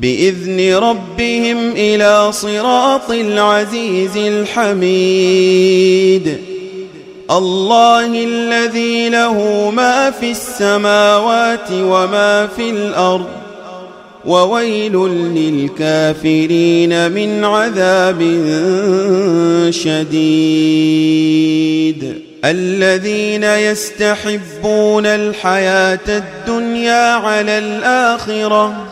بإذن ربهم إلى صراط العزيز الحميد. الله الذي له ما في السماوات وما في الأرض وويل للكافرين من عذاب شديد. الذين يستحبون الحياة الدنيا على الآخرة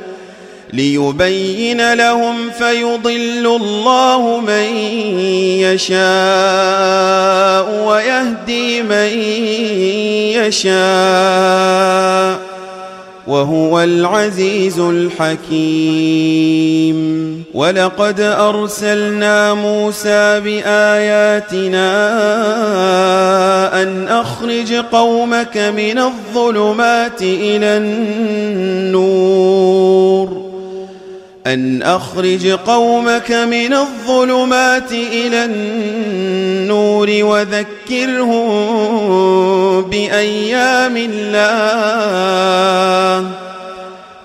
ليبين لهم فيضل الله من يشاء ويهدي من يشاء وهو العزيز الحكيم. ولقد أرسلنا موسى بآياتنا أن أخرج قومك من الظلمات إلى النور. أن أخرج قومك من الظلمات إلى النور وذكرهم بأيام الله.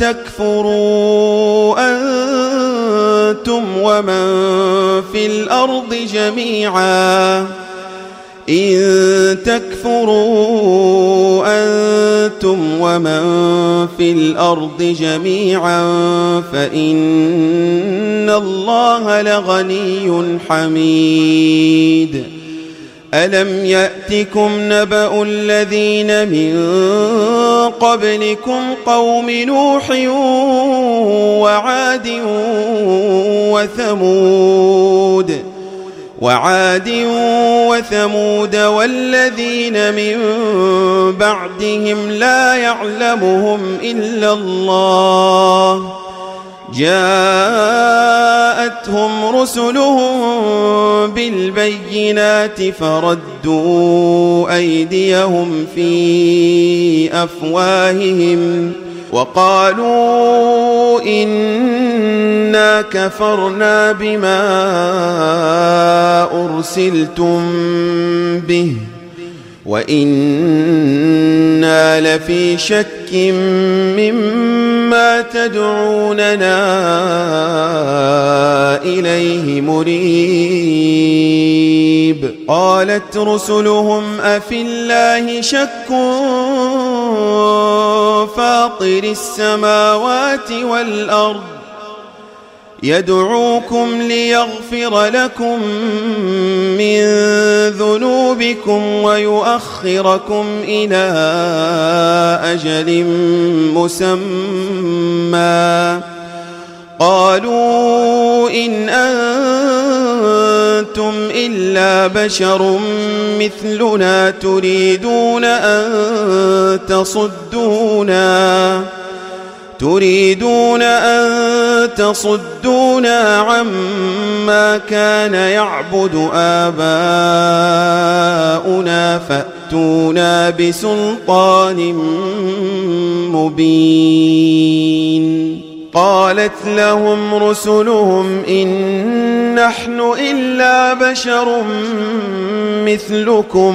تكفروا أنتم ومن في الأرض جميعا. إن تكفروا أنتم ومن في الأرض جميعا فإن الله لغني حميد. ألم يأتكم نبأ الذين من قبلكم قوم نوح وعاد وثمود وعاد وثمود والذين من بعدهم لا يعلمهم إلا الله جاءتهم رسلهم بالبينات فردوا أيديهم في أفواههم وقالوا إنا كفرنا بما أرسلتم به وإنا لفي شك مما تدعوننا إليه مريب. قالت رسلهم أفي الله شك فاطر السماوات والأرض؟ يدعوكم ليغفر لكم من ذنوبكم ويؤخركم إلى أجل مسمى. قالوا إن أنتم إلا بشر مثلنا تريدون أن تصدونا. تريدون أن تصدونا عما كان يعبد آباؤنا فأتونا بسلطان مبين. قالت لهم رسلهم إن نحن إلا بشر مثلكم.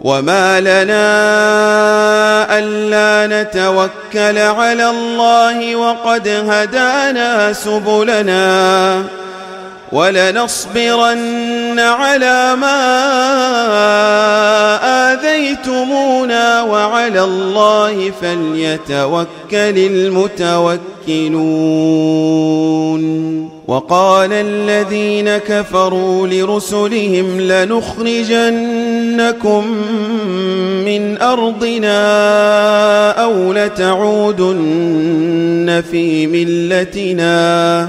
وما لنا ألا نتوكل على الله وقد هدانا سبلنا ولنصبرن على ما آذيتمونا وعلى الله فليتوكل المتوكلون. وقال الذين كفروا لرسلهم لنخرجنكم من أرضنا أو لتعودن في ملتنا.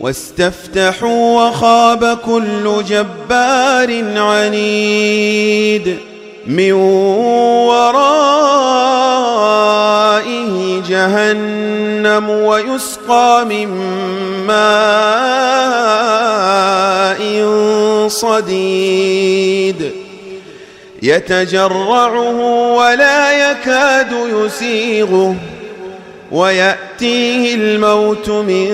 واستفتحوا وخاب كل جبار عنيد من ورائه جهنم ويسقى من ماء صديد يتجرعه ولا يكاد يسيغه ويأتيه الموت من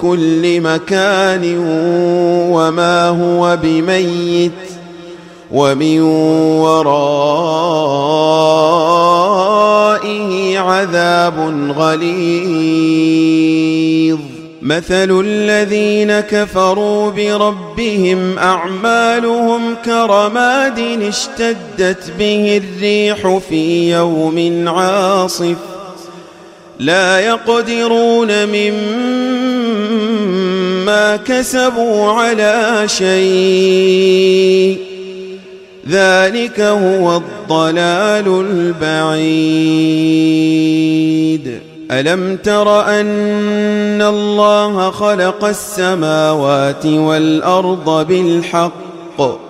كل مكان وما هو بميت ومن ورائه عذاب غليظ. مثل الذين كفروا بربهم أعمالهم كرماد اشتدت به الريح في يوم عاصف. لا يقدرون مما كسبوا على شيء. ذلك هو الضلال البعيد. ألم تر أن الله خلق السماوات والأرض بالحق؟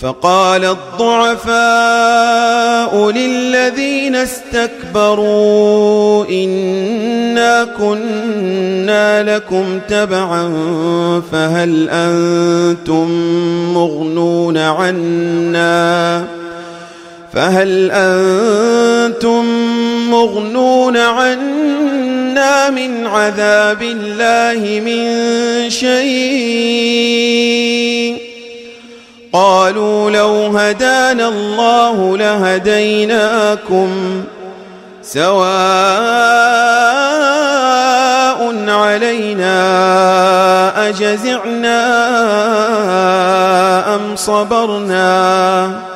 فقال الضعفاء للذين استكبروا إنا كنا لكم تبعا فهل أنتم مغنون عنا فهل أنتم مغنون عنا من عذاب الله من شيء قالوا لو هدانا الله لهديناكم سواء علينا أجزعنا أم صبرنا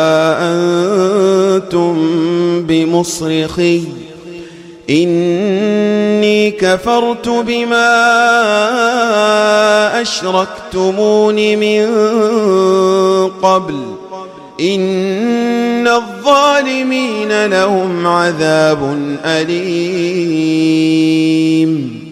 بمصرخي إني كفرت بما أشركتمون من قبل. إن الظالمين لهم عذاب أليم.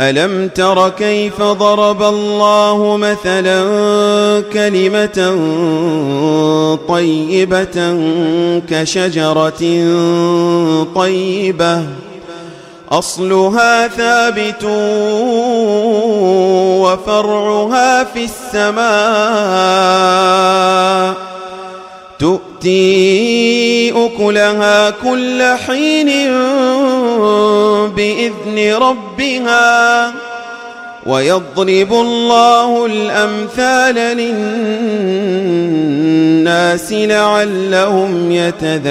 ألم تر كيف ضرب الله مثلا كلمة طيبة كشجرة طيبة؟ أصلها ثابت وفرعها في السماء. تؤتي أكلها كل حين بإذن ربها ويضرب الله الأمثال للناس لعلهم يتذكرون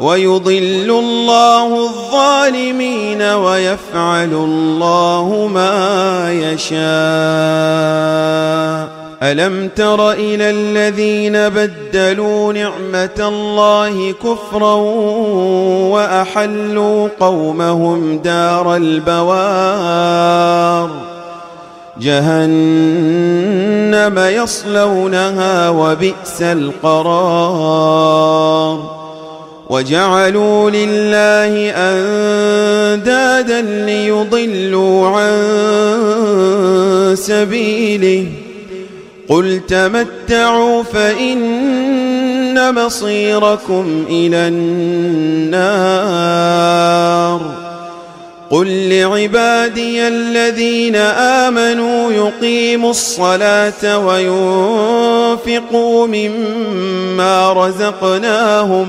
ويضل الله الظالمين ويفعل الله ما يشاء. ألم تر إلى الذين بدلوا نعمة الله كفرا وأحلوا قومهم دار البوار؟ جهنم يصلونها وبئس القرار. وجعلوا لله أندادا ليضلوا عن سبيله. قل تمتعوا فإن مصيركم إلى النار. قل لعبادي الذين آمنوا يقيموا الصلاة وينفقوا مما رزقناهم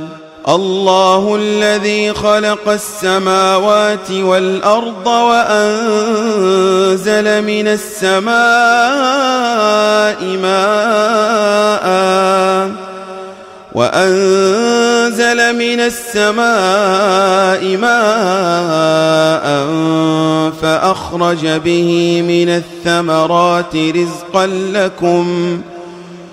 الله الذي خلق السماوات والأرض وأنزل من السماء ماء وأنزل من السماء ماء فأخرج به من الثمرات رزقا لكم ۖ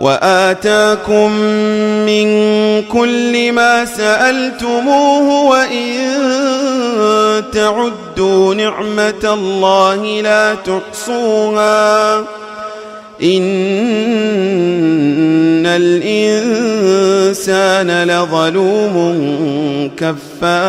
وآتاكم من كل ما سألتموه وإن تعدوا نعمة الله لا تحصوها. إن الإنسان لظلوم كفار.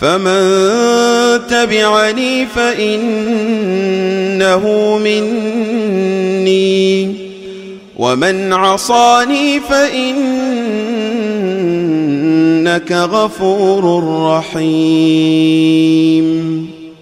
فمن تبعني فإنه مني. ومن عصاني فإنك غفور رحيم.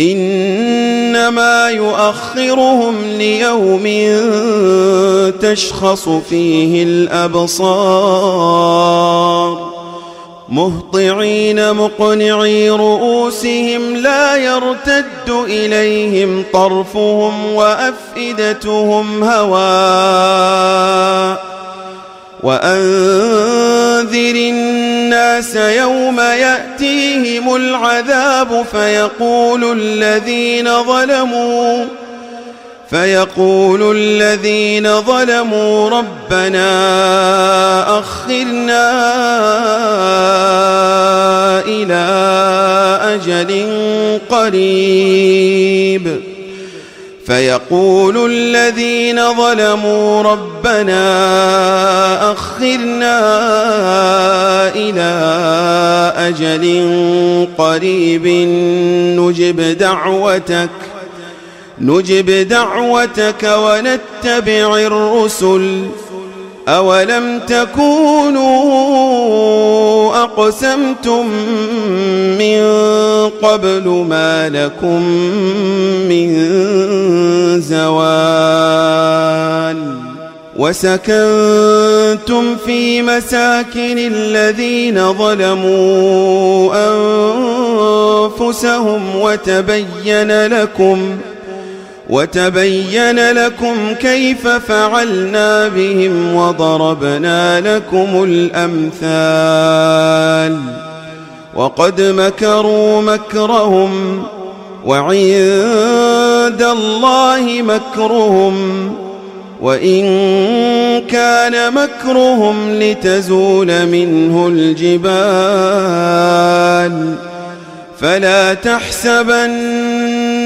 إنما يؤخرهم ليوم تشخص فيه الأبصار مهطعين مقنعي رؤوسهم لا يرتد إليهم طرفهم وأفئدتهم هواء وأنذر الناس يوم يأتيهم العذاب فيقول الذين ظلموا فيقول الذين ظلموا ربنا أخرنا إلى أجل قريب. فيقول الذين ظلموا ربنا أخرنا إلى أجل قريب نجب دعوتك نجب دعوتك ونتبع الرسل أولم تكونوا أقسمتم من قبل ما لكم من زوال وسكنتم في مساكن الذين ظلموا أنفسهم وتبين لكم ۖ وتبين لكم كيف فعلنا بهم وضربنا لكم الأمثال وقد مكروا مكرهم وعند الله مكرهم وإن كان مكرهم لتزول منه الجبال فلا تحسبن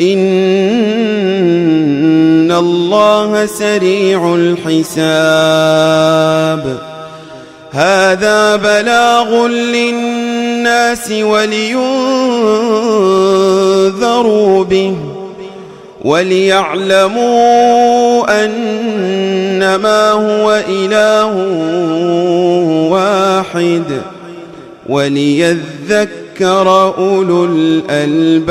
إن الله سريع الحساب هذا بلاغ للناس ولينذروا به وليعلموا أنما هو إله واحد وليذكر أولو الألباب.